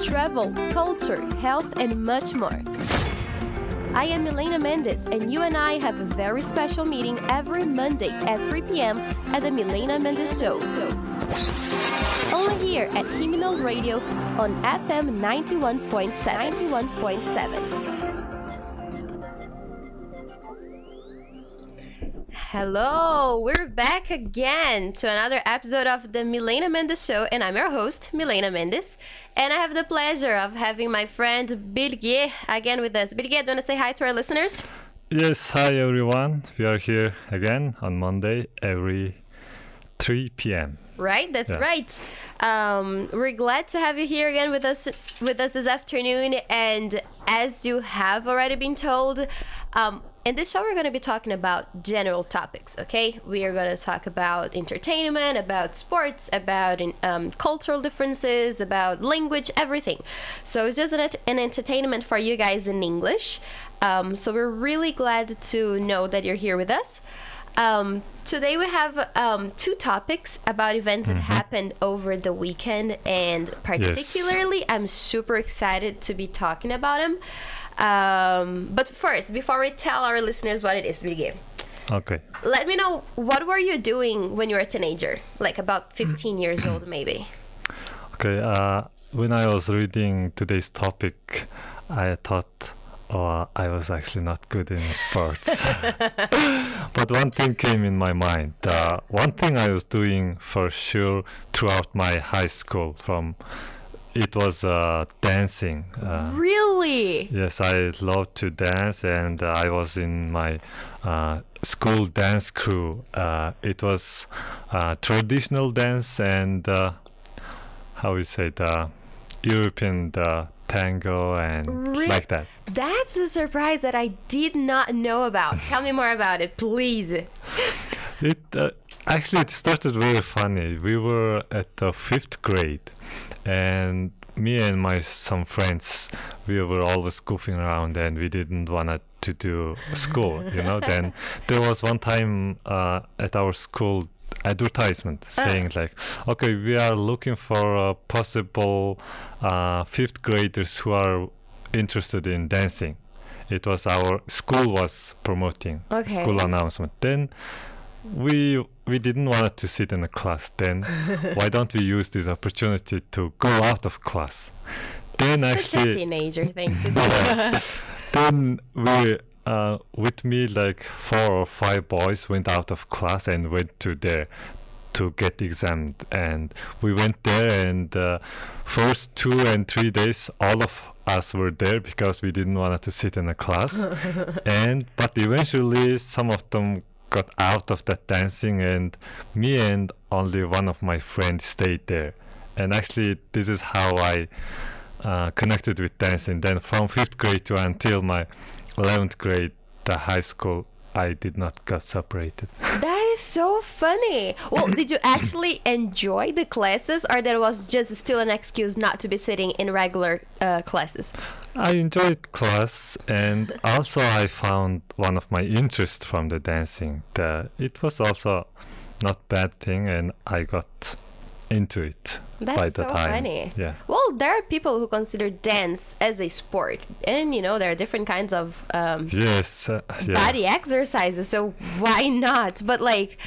travel, culture, health, and much more. I am Milena Mendes, and you and I have a very special meeting every Monday at 3 p.m. at the Milena Mendes Show. So, only here at Hymnal Radio on FM 91.7. 91.7. Hello, we're back again to another episode of the Milena Mendes Show, and I'm your host, Milena Mendes. And I have the pleasure of having my friend Birgit again with us. Birgit, do you want to say hi to our listeners? Yes, hi everyone. We are here again on Monday every 3 p.m. Right, that's Yeah. right. Um, we're glad to have you here again with us with us this afternoon. And as you have already been told, um, in this show we're going to be talking about general topics. Okay, we are going to talk about entertainment, about sports, about um, cultural differences, about language, everything. So it's just an, an entertainment for you guys in English. Um, so we're really glad to know that you're here with us. Um, today we have um, two topics about events that happened over the weekend, and particularly, I'm super excited to be talking about them. Um, but first, before we tell our listeners what it is, Birgit, Okay. let me know what were you doing when you were a teenager, like about 15 years old, maybe. Okay. Uh, when I was reading today's topic, I thought, oh, I was actually not good in sports. but one thing came in my mind. Uh, one thing I was doing for sure throughout my high school, from it was uh, dancing. Uh, Really? Yes, I love to dance, and uh, I was in my uh, school dance crew. Uh, it was uh, traditional dance and uh, how we say the European the tango and Re- like that. That's a surprise that I did not know about. Tell me more about it, please. It uh, actually it started very funny. We were at the fifth grade, and me and my some friends, we were always goofing around, and we didn't want to do school. You know. then there was one time uh, at our school advertisement saying like, okay, we are looking for uh, possible uh, fifth graders who are interested in dancing. It was our school was promoting Okay. school announcement. Then we we didn't want to sit in a class. Then why don't we use this opportunity to go out of class? Then Such a actually, teenager thing to do. Then we uh, with me like four or five boys went out of class and went to there to get examined and we went there and uh, first two and three days all of us were there because we didn't want to sit in a class and but eventually some of them got out of that dancing and me and only one of my friends stayed there and actually this is how i uh, connected with dancing. Then from fifth grade to until my eleventh grade, the high school, I did not got separated. That is so funny. Well, did you actually enjoy the classes, or there was just still an excuse not to be sitting in regular uh, classes? I enjoyed class, and also I found one of my interests from the dancing. The, it was also not bad thing, and I got into it by That's the so time. funny. Yeah. Well, there are people who consider dance as a sport, and you know there are different kinds of um, Yes. Uh, yeah. body exercises. So why not? But like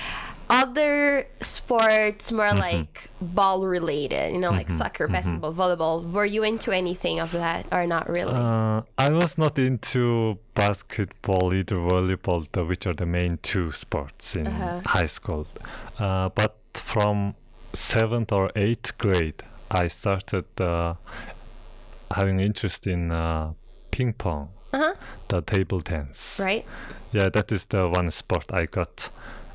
other sports, more Mm-hmm. like ball related, you know, like soccer, basketball, volleyball. Were you into anything of that, or not really? Uh, I was not into basketball either volleyball, the, which are the main two sports in Uh-huh. high school. Uh, but from seventh or eighth grade, I started uh, having interest in uh, ping pong, Uh-huh. the table tennis. right. Yeah, that is the one sport I got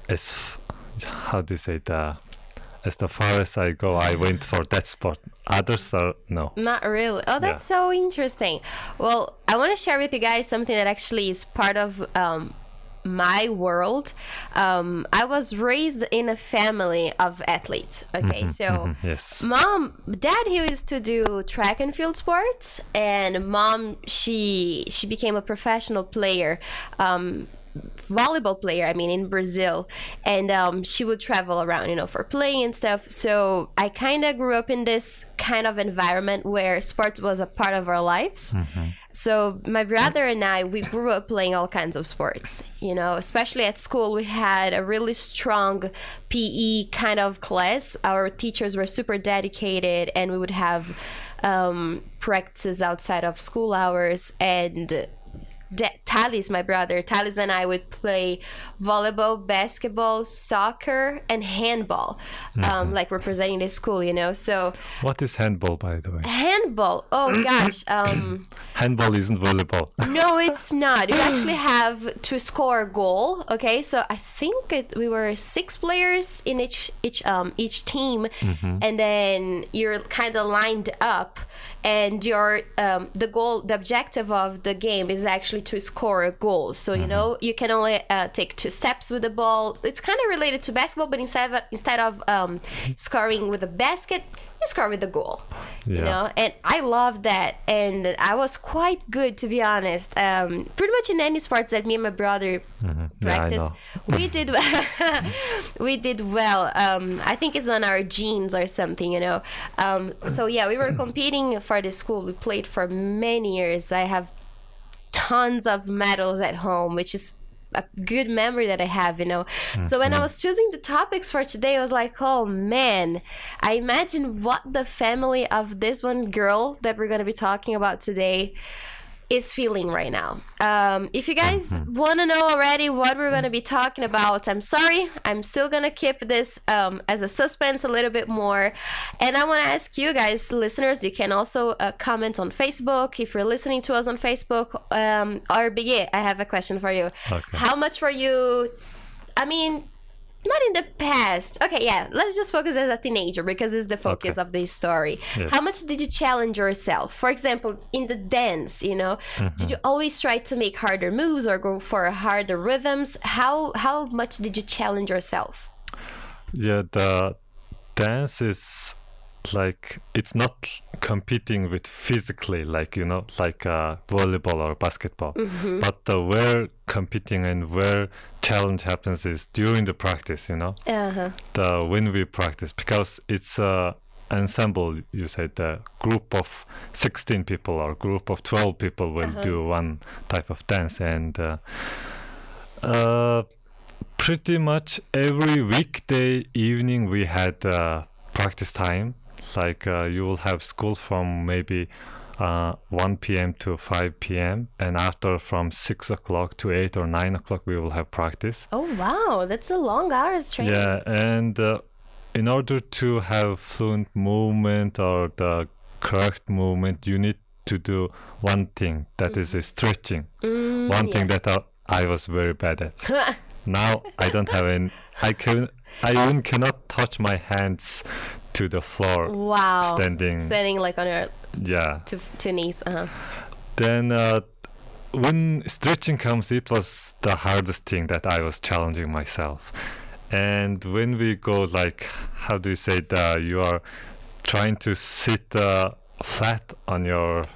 as f- how do you say the as the far as I go, I went for that sport. Others are no. Not really. Oh, that's so interesting. Well, I want to share with you guys something that actually is part of um, my world. Um, I was raised in a family of athletes. Okay, so Yes. mom dad he used to do track and field sports and mom she she became a professional player um volleyball player. I mean, in Brazil, and um, she would travel around, you know, for playing and stuff. So I kind of grew up in this kind of environment where sports was a part of our lives. So my brother and I, we grew up playing all kinds of sports. You know, especially at school, we had a really strong PE kind of class. Our teachers were super dedicated, and we would have um, practices outside of school hours. And De- Talis, my brother, Talis and I would play volleyball, basketball, soccer, and handball, um, like representing the school. You know, so What is handball, by the way? handball. Oh gosh. Um, Handball isn't volleyball. no, it's not. You actually have to score a goal. Okay, so I think it, we were six players in each each um each team, and then you're kind of lined up, and your um the goal the objective of the game is actually to score a goal. So you know you can only uh, take two steps with the ball. It's kind of related to basketball, but instead of instead of um scoring with a basket. You score with the goal, you know, and I love that. And I was quite good, to be honest. Um, pretty much in any sports that me and my brother Yeah, I practice, know. we did we did well. Um, I think it's on our genes or something, you know. Um, so yeah, we were competing for the school. We played for many years. I have tons of medals at home, which is a good memory that I have, you know. So when I mm-hmm. was choosing the topics for today, I was like, oh man, I imagine what the family of this one girl that we're going to be talking about today is feeling right now. Um, if you guys want to know already what we're going to be talking about, I'm sorry. I'm still going to keep this um, as a suspense a little bit more. And I want to ask you guys, listeners, you can also uh, comment on Facebook if you're listening to us on Facebook. Um, or Biggie, I have a question for you. Okay. How much were you? I mean, not in the past. Okay, yeah. Let's just focus as a teenager because it's the focus Okay. of this story. Yes. How much did you challenge yourself? For example, in the dance, you know, did mm-hmm. you always try to make harder moves or go for harder rhythms? How how much did you challenge yourself? Yeah, the dance is like it's not competing with physically, like you know, like uh, volleyball or basketball. But the where competing and where challenge happens is during the practice. You know, Uh huh. the when we practice because it's a ensemble. You said the group of sixteen people or group of twelve people will do one type of dance and. Uh, uh, pretty much every weekday evening we had uh, practice time. Like uh, you will have school from maybe uh, 1 p.m. to 5 p.m. and after from 6 o'clock to 8 or 9 o'clock we will have practice. Oh wow, that's a long hours training. Yeah, and uh, in order to have fluent movement or the correct movement, you need to do one thing that is uh, stretching. Mm, one thing that uh, I was very bad at. now I don't have any. I can. I even cannot touch my hands to the floor. wow. Standing. Standing like on your Yeah. two, two knees. Uh huh. Then uh, when stretching comes, it was the hardest thing that I was challenging myself. And when we go like, how do you say that you are trying to sit uh, flat on your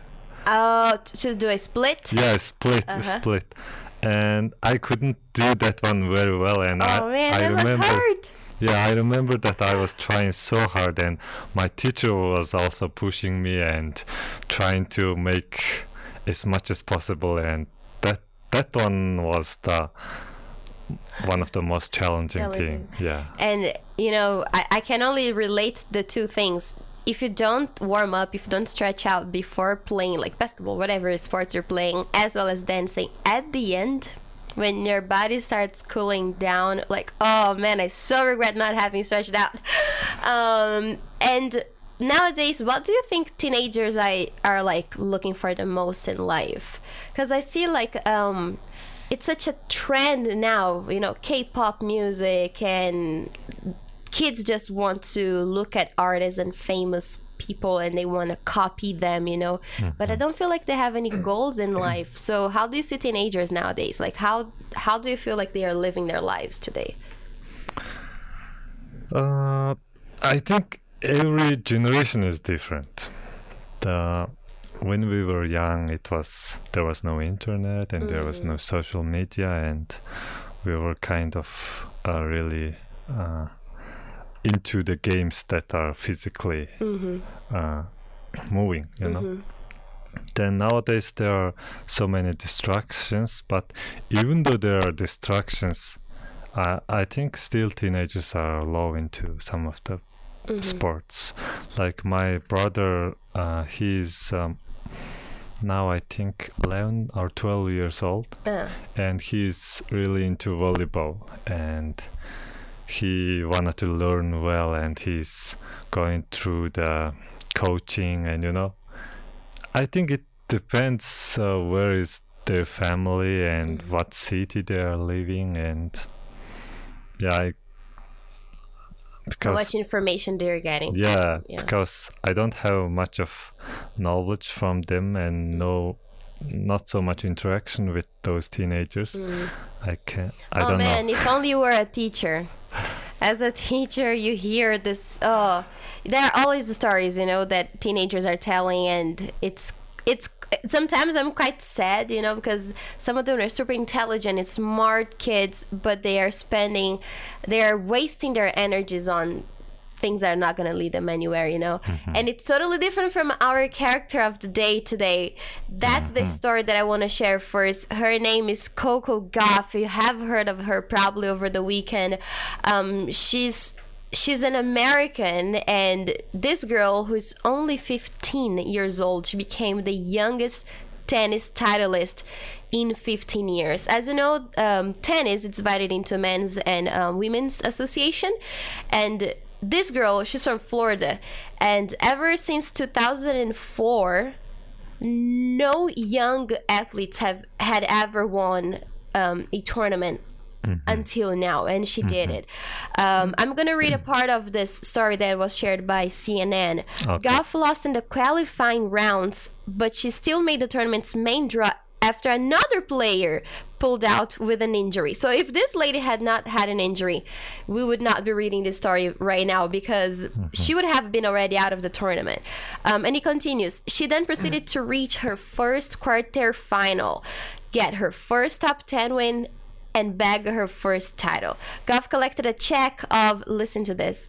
Oh, to do a split. yeah split Uh-huh. split, and I couldn't do that one very well. And I Oh man, I that remember. hard. Yeah, I remember that I was trying so hard, and my teacher was also pushing me and trying to make as much as possible. And that that one was the one of the most challenging, Challenging. thing. Yeah, And you know, I, I can only relate the two things. If you don't warm up, if you don't stretch out before playing like basketball, whatever sports you're playing, as well as dancing, at the end, when your body starts cooling down, like, oh man, I so regret not having stretched out. Um, and nowadays, what do you think teenagers I are like looking for the most in life? Because I see like um, it's such a trend now, you know, K-pop music and kids just want to look at artists and famous people and they want to copy them, you know. But I don't feel like they have any goals in life. So how do you see teenagers nowadays? Like how how do you feel like they are living their lives today? uh, I think every generation is different. The when we were young, it was there was no internet and there was no social media, and we were kind of uh, really uh, into the games that are physically Mm-hmm. uh, moving. You know. Then nowadays there are so many distractions, but even though there are distractions, I I think still teenagers are low into some of the Mm-hmm. sports. Like my brother, uh, he's um, now I think 11 or 12 years old, Uh, and he's really into volleyball, and he wanted to learn well, and he's going through the coaching, and you know, I think it depends uh, where is their family and what city they are living, and yeah, I, how much information they're getting. yeah, Yeah. because I don't have much of knowledge from them and no not so much interaction with those teenagers. Mm. I can't. I oh don't man, know. if only you were a teacher. As a teacher, you hear this. Oh, there are always the stories, you know, that teenagers are telling, and it's it's sometimes I'm quite sad, you know, because some of them are super intelligent and smart kids, but they are spending, they are wasting their energies on things that are not going to lead them anywhere, you know? And it's totally different from our character of the day today. That's the story that I want to share first. Her name is Coco Gauff. You have heard of her probably over the weekend. Um, she's she's an American, and this girl who's only 15 years old, she became the youngest tennis titleist in 15 years. As you know, um, tennis it's divided into men's and um, women's association, and this girl, she's from Florida, and ever since 2004, no young athletes have had ever won um, a tournament until now, and she did it. Um, I'm gonna read a part of this story that was shared by CNN. Okay. Gauff lost in the qualifying rounds, but she still made the tournament's main draw after another player pulled out with an injury. So if this lady had not had an injury, we would not be reading this story right now because she would have been already out of the tournament. Um, and he continues. She then proceeded to reach her first quarter final, get her first top 10 win, and bag her first title. Gauff collected a check of, listen to this,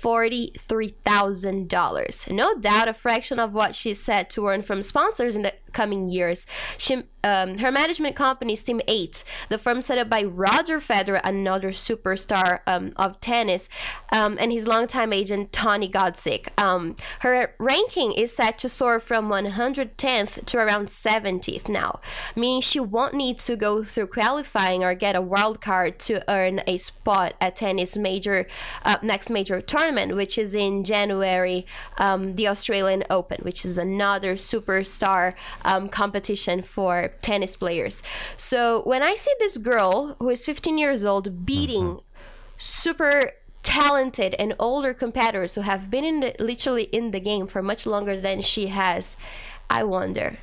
$43,000. No doubt a fraction of what she's set to earn from sponsors in the coming years. She, um, her management company is Team 8, the firm set up by Roger Federer, another superstar um, of tennis, um, and his longtime agent Tony Godsick. Um, her ranking is set to soar from 110th to around 70th now, meaning she won't need to go through qualifying or get a wild card to earn a spot at tennis major uh, next major tournament, which is in January, um, the Australian Open, which is another superstar um, competition for tennis players. So when I see this girl who is 15 years old beating mm-hmm. super talented and older competitors who have been in the, literally in the game for much longer than she has, I wonder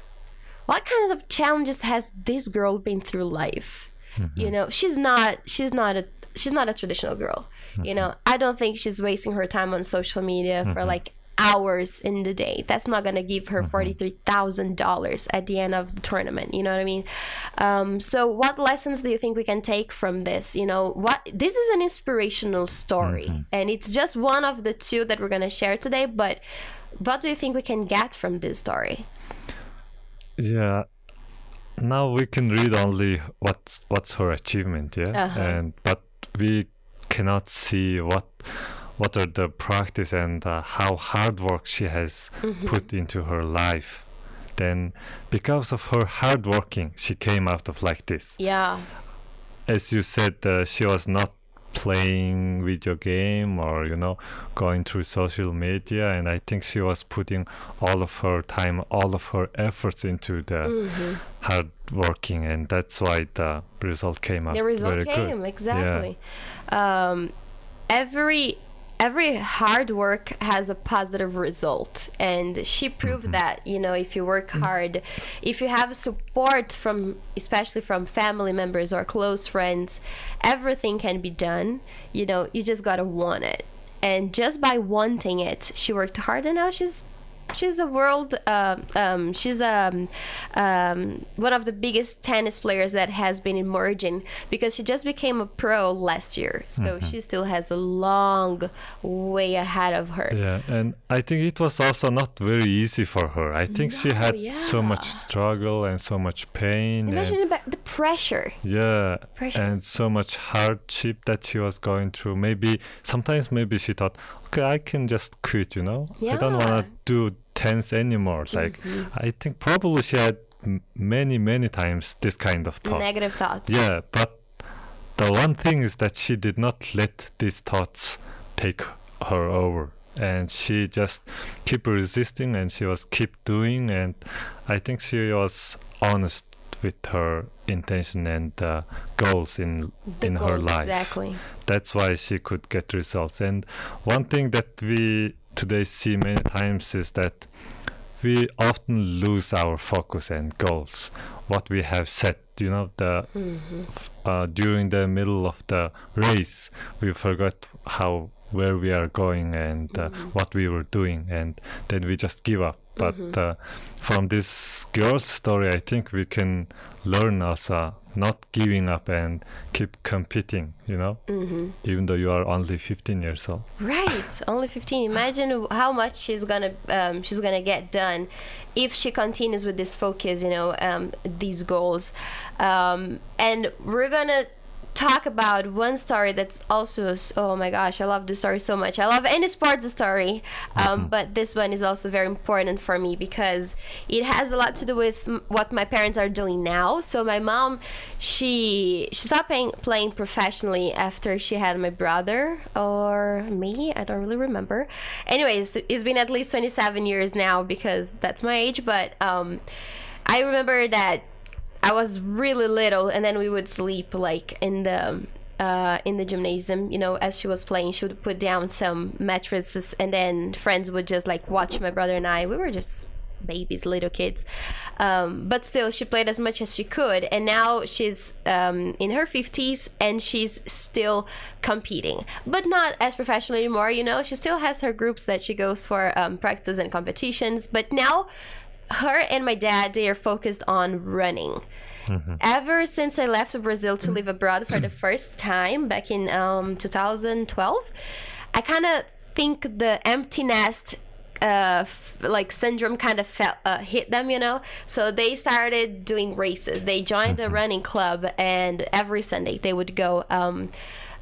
what kinds of challenges has this girl been through life? Mm-hmm. You know, she's not she's not a she's not a traditional girl. You mm-hmm. know, I don't think she's wasting her time on social media for like hours in the day. That's not gonna give her forty three thousand dollars at the end of the tournament. You know what I mean? Um, so, what lessons do you think we can take from this? You know, what this is an inspirational story, and it's just one of the two that we're gonna share today. But what do you think we can get from this story? Yeah. Now we can read only what's what's her achievement, yeah, Uh-huh. and but we cannot see what what are the practice and uh, how hard work she has Mm-hmm. put into her life. Then, because of her hard working, she came out of like this. Yeah. As you said, uh, she was not playing video game or you know going through social media and i think she was putting all of her time all of her efforts into the Mm-hmm. hard working and that's why the result came out the result very came good exactly um, every every hard work has a positive result. And she proved Mm-hmm. that you know if you work hard if you have support from especially from family members or close friends everything can be done. You know you just gotta want it. And just by wanting it she worked hard and now she's she's a world uh, um, she's um, um, one of the biggest tennis players that has been emerging because she just became a pro last year so Mm-hmm. she still has a long way ahead of her Yeah, and I think it was also not very easy for her. I think she No, had so much struggle and so much pain. imagine and, about the pressure yeah, Pressure. and so much hardship that she was going through. Maybe sometimes maybe she thought, okay, I can just quit. You know, I don't want to do tennis anymore. Like Mm-hmm. I think probably she had m- many many times this kind of thought. negative thoughts Yeah, but the one thing is that she did not let these thoughts take her over. And she just keep resisting and she was keep doing and I think she was honest with her intention and uh, goals in The in her life. exactly That's why she could get results. And one thing that we today see many times is that we often lose our focus and goals, what we have set. You know, the f- uh, during the middle of the race, we forgot how where we are going and uh, what we were doing, and then we just give up. But uh, from this girl's story, I think we can learn also not giving up and keep competing. You know, hmm even though you are only 15 years old. Right, only 15. Imagine how much she's gonna um, she's gonna get done if she continues with this focus, you know, um, these goals. Um, and we're gonna talk about one story that's also oh my gosh, I love this story so much. I love any sports story, um, but this one is also very important for me because it has a lot to do with m- what my parents are doing now. So my mom, she she stopped playing, playing professionally after she had my brother or me. I don't really remember. Anyways, it's been at least 27 years now because that's my age. But um, I remember that I was really little, and then we would sleep like in the uh, in the gymnasium. You know, as she was playing, she would put down some mattresses, and then friends would just like watch my brother and I. We were just babies, little kids, um, but still, she played as much as she could. And now she's um, in her fifties, and she's still competing, but not as professional anymore. You know, she still has her groups that she goes for um, practice and competitions, but now her and my dad they are focused on running ever since i left brazil to live abroad for the first time back in um, 2012 i kind of think the empty nest uh, f- like syndrome kind of felt, uh, hit them, you know. So they started doing races. They joined a running club, and every Sunday they would go um,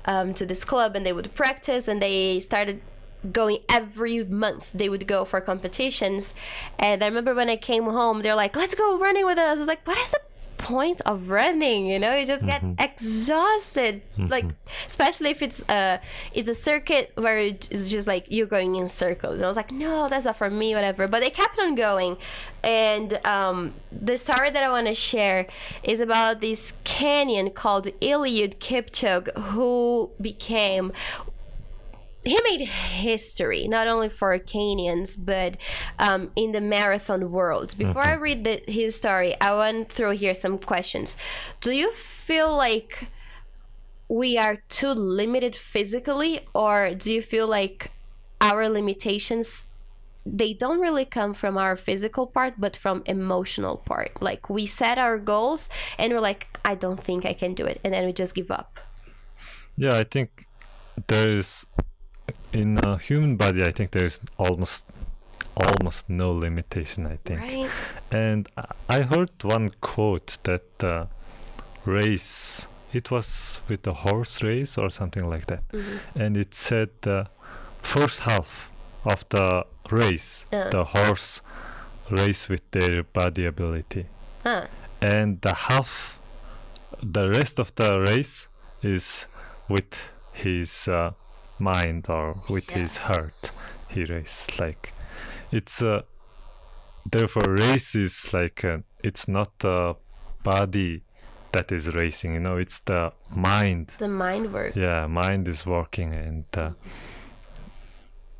um, to this club and they would practice. And they started going every month. They would go for competitions. And I remember when I came home, they're like, "Let's go running with us." I was like, "What is the point of running you know you just get mm-hmm. exhausted mm-hmm. like especially if it's a it's a circuit where it's just like you're going in circles and i was like no that's not for me whatever but they kept on going and um, the story that i want to share is about this kenyan called Eliud Kipchoge who became he made history not only for Kenyans but um, in the marathon world. Before I read the, his story, I want to throw here some questions. Do you feel like we are too limited physically, or do you feel like our limitations? They don't really come from our physical part, but from emotional part. Like we set our goals, and we're like, "I don't think I can do it," and then we just give up. Yeah, I think there is in a human body. I think there is almost almost no limitation. I think, Right? and I- heard one quote that uh, race. It was with a horse race or something like that, and it said the first half of the race, Uh. the horse race with their body ability, Huh. and the half, the rest of the race is with his uh, mind or with Yeah. his heart. He races like it's a. Therefore, race is like a, it's not the body that is racing. You know, it's the mind. The mind work. Yeah, mind is working, and uh,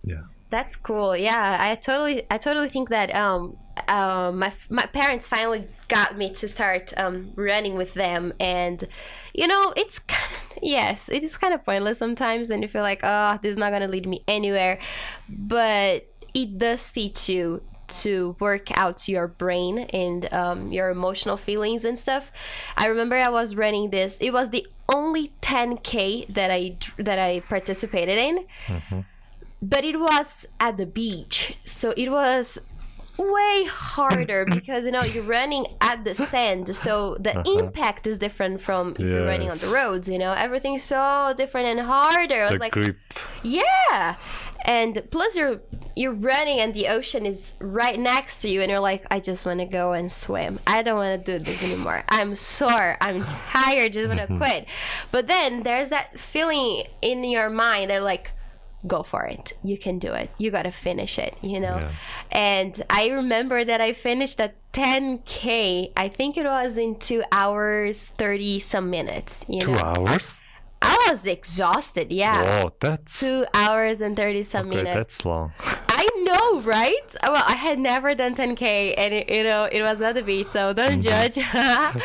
yeah. That's cool. Yeah, I totally, I totally think that um, uh, my my parents finally got me to start um, running with them, and you know, it's kind yes, it is kind of pointless sometimes, and you feel like, oh, this is not gonna lead me anywhere, but it does teach you to work out your brain and um, your emotional feelings and stuff. I remember I was running this. It was the only 10k that I that I participated in, but it was at the beach, so it was way harder because you know you're running at the sand so the uh-huh. impact is different from if you're running on the roads you know? Everything's so different and harder. I was The like grip. yeah! And plus you're you're running and the ocean is right next to you and you're like i just want to go and swim. I don't want to do this anymore. I'm sore. I'm tired. Just want to mm-hmm. quit. But then there's that feeling in your mind that like go for it. You can do it. You got to finish it you know? Yeah. and i remember that i finished at 10k i think it was in two hours 30 some minutes you Two know? hours? i was exhausted yeah. Oh, that's two hours and 30 some okay, minutes. that's long. I know, right? Well, I had never done 10k, and it, you know, it was not the beach, so don't judge.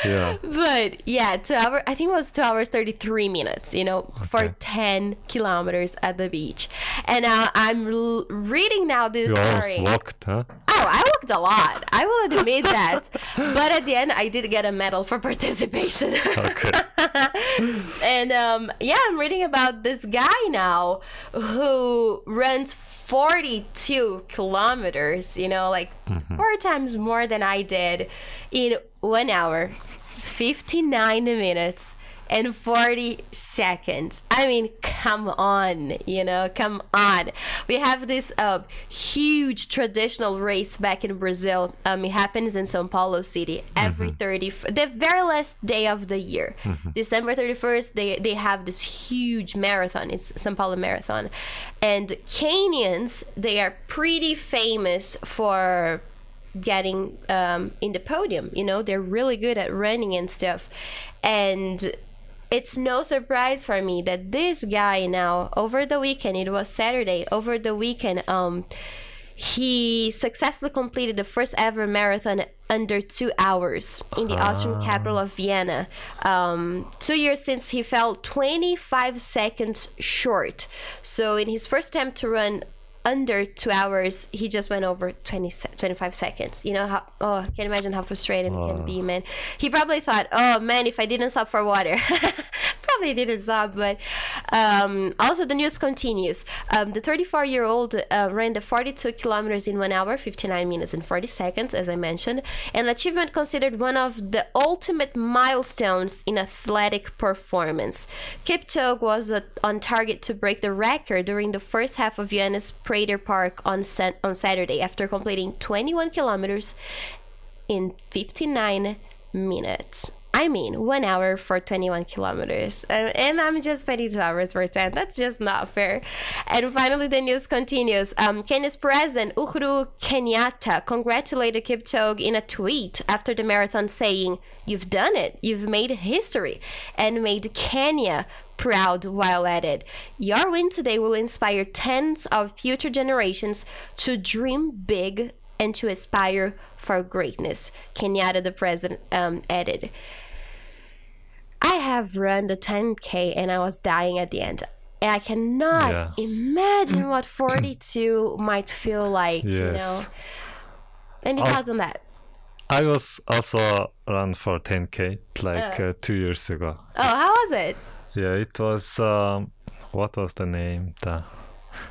Yeah. But yeah, two hours, I think it was two hours 33 minutes. You know, for 10 kilometers at the beach, and uh, I'm l- reading now this You story. walked, huh? Oh, I walked a lot. I will admit that. but at the end, I did get a medal for participation. Okay. and um, yeah, I'm reading about this guy now who runs 42 kilometers, you know, like mm-hmm. four times more than I did in one hour, 59 minutes. And 40 seconds. I mean, come on, you know, come on. We have this uh, huge traditional race back in Brazil. Um, it happens in Sao Paulo City every 30, the very last day of the year. December 31st, they, they have this huge marathon. It's Sao Paulo Marathon. And Kenyans, they are pretty famous for getting um, in the podium. You know, they're really good at running and stuff. And it's no surprise for me that this guy now, over the weekend, it was Saturday, over the weekend, um, he successfully completed the first ever marathon under two hours in the Austrian capital of Vienna. Um, two years since he fell 25 seconds short. So, in his first attempt to run under two hours, he just went over 20, 25 seconds. You know how, oh, I can imagine how frustrating it can be, man. He probably thought, oh man, if I didn't stop for water, probably didn't stop. But um, also, the news continues. Um, the 34 year old uh, ran the 42 kilometers in one hour, 59 minutes, and 40 seconds, as I mentioned, an achievement considered one of the ultimate milestones in athletic performance. Kipchoge was uh, on target to break the record during the first half of Vienna's Prater Park on, San- on Saturday after completing 21 kilometers in 59 minutes. I mean, one hour for 21 kilometers. And I'm just 22 hours for 10. That's just not fair. And finally, the news continues. Um, Kenya's president, Uhuru Kenyatta, congratulated Kipchoge in a tweet after the marathon, saying, You've done it. You've made history and made Kenya proud while at it. Your win today will inspire tens of future generations to dream big and to aspire for greatness. Kenyatta, the president, um, added. I have run the 10K and I was dying at the end. And I cannot Yeah. imagine what 42 might feel like, you Yes. know. Any thoughts on that? I was also run for 10k like uh, two years ago. Oh, how was it? Yeah, it was um, what was the name? The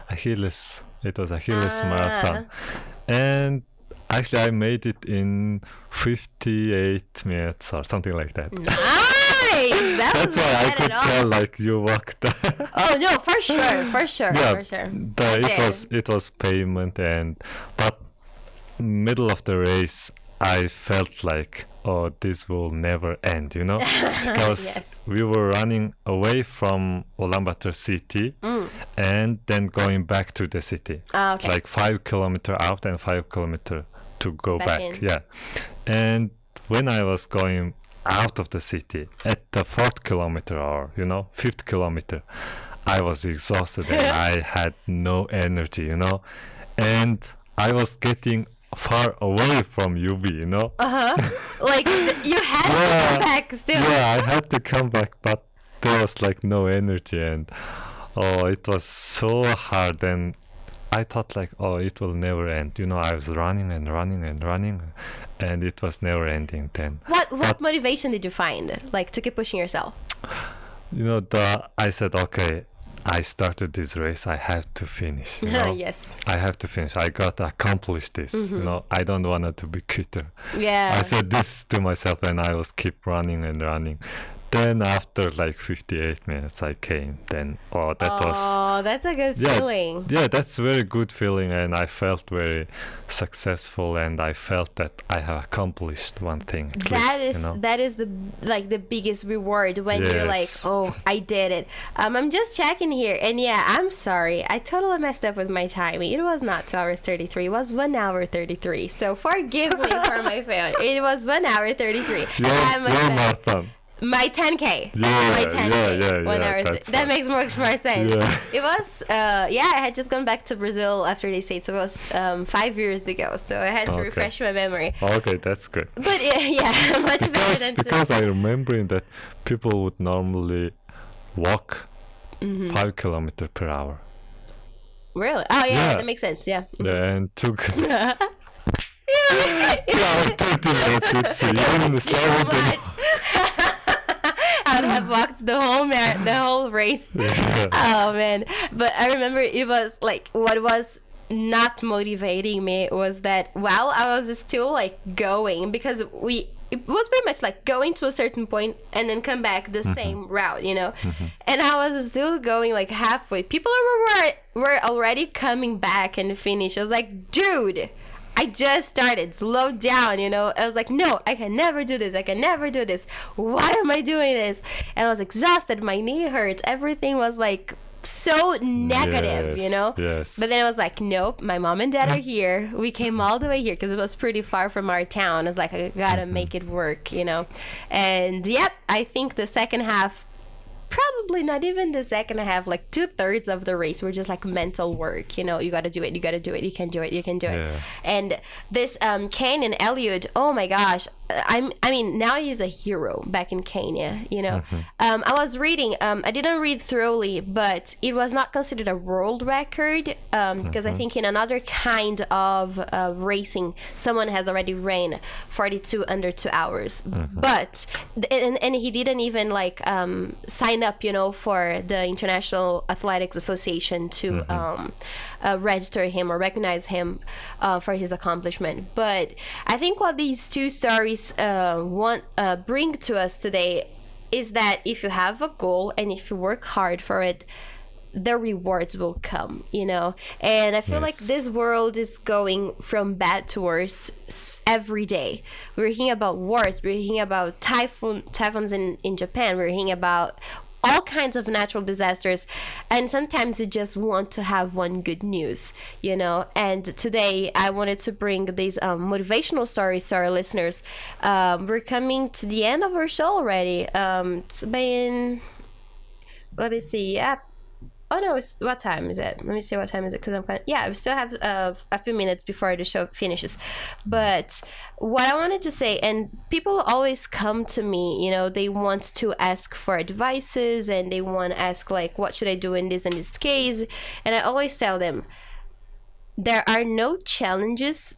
Achilles. It was Achilles Ah. marathon, and actually I made it in 58 minutes or something like that. Nice! That That's why I could tell like you walked. Oh no, for sure, for sure, yeah, for sure. the, it was it was payment and but middle of the race I felt like oh this will never end you know because Yes. we were running away from Ulaanbaatar city and then going back to the city Ah, okay. like five kilometer out and five kilometer to go Back back, yeah and when I was going out of the city at the fourth kilometer or you know fifth kilometer I was exhausted and I had no energy you know and I was getting far away from UB you know Uh huh. like you had to come back still. yeah, I had to come back, but there was like no energy, and oh, it was so hard. And I thought like, oh, it will never end. You know, I was running and running and running, and it was never ending. Then What what motivation did you find, like to keep pushing yourself? you know, the I said, okay, I started this race. I have to finish. You know? yes. I have to finish. I got to accomplish this. You mm-hmm. know, I don't want to be quitter. Yeah. I said this to myself, and I was keep running and running. Then after like 58 minutes, I came. Then oh, that was oh, that's a good yeah, feeling. yeah, that's very good feeling, and I felt very successful, and I felt that I have accomplished one thing. at That least, is you know? that is the like the biggest reward when you're like, oh, I did it. Um, I'm just checking here, and yeah, I'm sorry, I totally messed up with my timing. It was not two hours thirty three. It was one hour thirty three. So forgive me for my failure. It was one hour thirty three. Your, your marathon. My 10k. Yeah, my 10k. yeah, yeah, yeah, that's that fine. makes much more sense. Yeah. It was, uh, yeah, I had just gone back to Brazil after they say so it was um, five years ago. So I had to Okay. refresh my memory. Okay, that's good. But yeah, yeah much better Because, than because I remember that people would normally walk Mm-hmm. five kilometer per hour. Really? Oh yeah, Yeah. that makes sense. Yeah. And took yeah. two hours, 30 minutes. It's even slower than. Have walked the whole mar- the whole race. Yeah. Oh man! But I remember it was like what was not motivating me was that while I was still like going because we it was pretty much like going to a certain point and then come back the mm-hmm. same route, you know. Mm-hmm. And I was still going like halfway. People were were already coming back and finish. I was like, dude. I just started. Slow down, you know. I was like, no, I can never do this. I can never do this. Why am I doing this? And I was exhausted. My knee hurts. Everything was like so negative, you know. yes. But then I was like, nope. My mom and dad are here. We came all the way here because it was pretty far from our town. I was like, I gotta Mm-hmm. make it work, you know. And yep, I think the second half probably not even the second half like two-thirds of the race were just like mental work you know you got to do it you got to do it you can do it you can do it Yeah. and this um Kenyan Eliud oh my gosh i'm i mean now he's a hero back in kenya you know. Um i was reading um i didn't read thoroughly but it was not considered a world record um because i think in another kind of uh, racing someone has already ran 42 under two hours. But and, and he didn't even like um sign up you know for the international athletics association to um uh, register him or recognize him uh, for his accomplishment. But i think what these two stories uh, want uh, bring to us today is that if you have a goal and if you work hard for it the rewards will come you know? And i feel like this world is going from bad to worse every day. We're hearing about wars we're hearing about typhoon typhoons in, in japan we're hearing about all kinds of natural disasters and sometimes you just want to have one good news you know? And today i wanted to bring these um, motivational stories to our listeners. Um, we're coming to the end of our show already. Um, it's been let me see yeah Oh no! It's, what time is it? Let me see what time is it because I'm kind. yeah, we still have uh, a few minutes before the show finishes. But what I wanted to say, and people always come to me, you know, they want to ask for advices and they want to ask like, what should I do in this and this case? And I always tell them, there are no challenges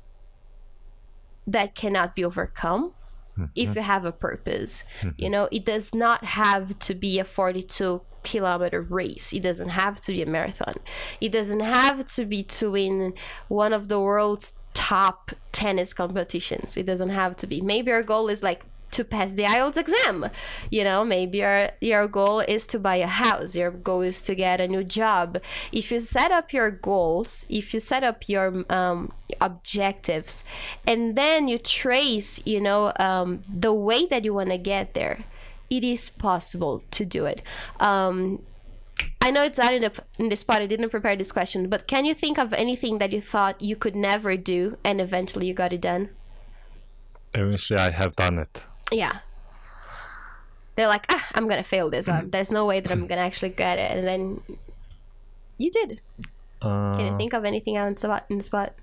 that cannot be overcome hmm, if you have a purpose. Hmm, hmm. You know, it does not have to be a 42 kilometer race. It doesn't have to be a marathon. It doesn't have to be to win one of the world's top tennis competitions. It doesn't have to be. Maybe our goal is like to pass the IELTS exam. You know, maybe your your goal is to buy a house. Your goal is to get a new job. If you set up your goals, if you set up your um, objectives, and then you trace, you know, um, the way that you want to get there, it is possible to do it. Um, I know it's out in the in the spot. I didn't prepare this question, but can you think of anything that you thought you could never do and eventually you got it done? Eventually, I have done it. Yeah. They're like, ah, I'm gonna fail this. Uh, there's no way that I'm gonna actually get it, and then you did. Uh, Can you think of anything out in the spot? In the spot?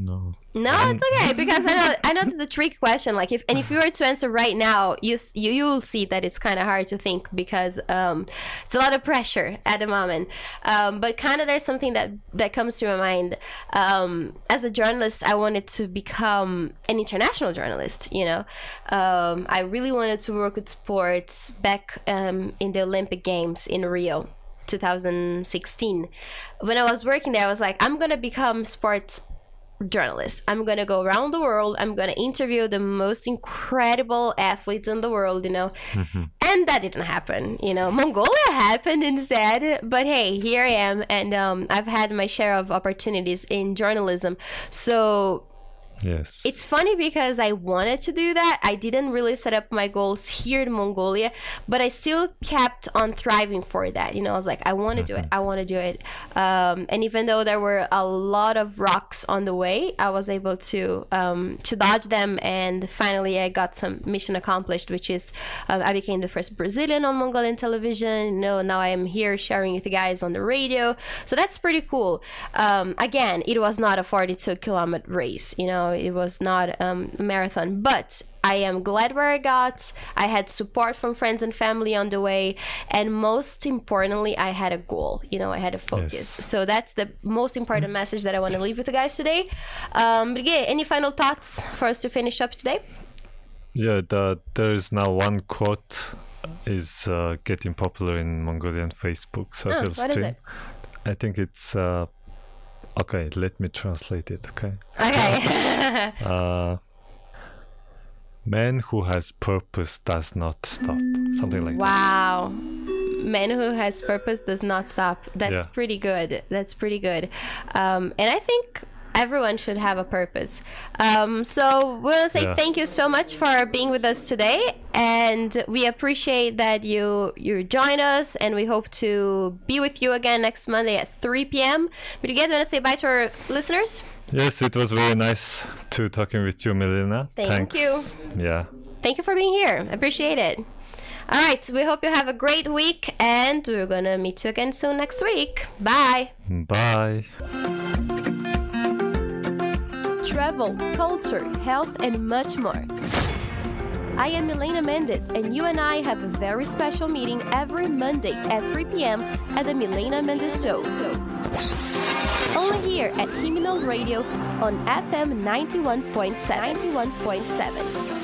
No. No, it's okay because I know I know this is a trick question. Like if and if you were to answer right now, you you you'll see that it's kind of hard to think because um, it's a lot of pressure at the moment. Um, but kind of there's something that that comes to my mind. Um, as a journalist, I wanted to become an international journalist. You know, um, I really wanted to work with sports back um, in the Olympic Games in Rio. 2016 when i was working there i was like i'm gonna become sports journalist. I'm going to go around the world. I'm going to interview the most incredible athletes in the world, you know. And that didn't happen, you know. Mongolia happened instead. But hey, here I am. And um, I've had my share of opportunities in journalism. So Yes. it's funny because I wanted to do that. I didn't really set up my goals here in Mongolia, but I still kept on thriving for that. You know, I was like, I want to do it. I want to do it. Um, and even though there were a lot of rocks on the way, I was able to um, to dodge them. And finally, I got some mission accomplished, which is um, I became the first Brazilian on Mongolian television. You know, now I am here sharing with the guys on the radio. So that's pretty cool. Um, again, it was not a 42 kilometer race. You know, it was not um, a marathon, but I am glad where I got. I had support from friends and family on the way, and most importantly, I had a goal. You know, I had a focus. Yes. So that's the most important message that I want to leave with you guys today. Um, but yeah, any final thoughts for us to finish up today? Yeah, the, there is now one quote is uh, getting popular in Mongolian Facebook social Oh, what is stream. it? I think it's uh, okay. Let me translate it. Okay. Okay. Uh, man who has purpose does not stop. Something like that. Wow. Man who has purpose does not stop. That's Yeah. pretty good. That's pretty good. Um, and I think everyone should have a purpose. Um, so we want to say Yeah. thank you so much for being with us today, and we appreciate that you you join us, and we hope to be with you again next Monday at 3 p.m. But you guys want to say bye to our listeners? Yes, it was very nice to talking with you, Milena. Thank Thanks. you. Yeah. Thank you for being here. Appreciate it. All right, we hope you have a great week, and we're gonna meet you again soon next week. Bye. Bye. Travel, culture, health, and much more. I am Milena Mendes, and you and I have a very special meeting every Monday at 3 p.m. at the Milena Mendes Show. Only here at Himino Radio on FM 91.7. 91.7.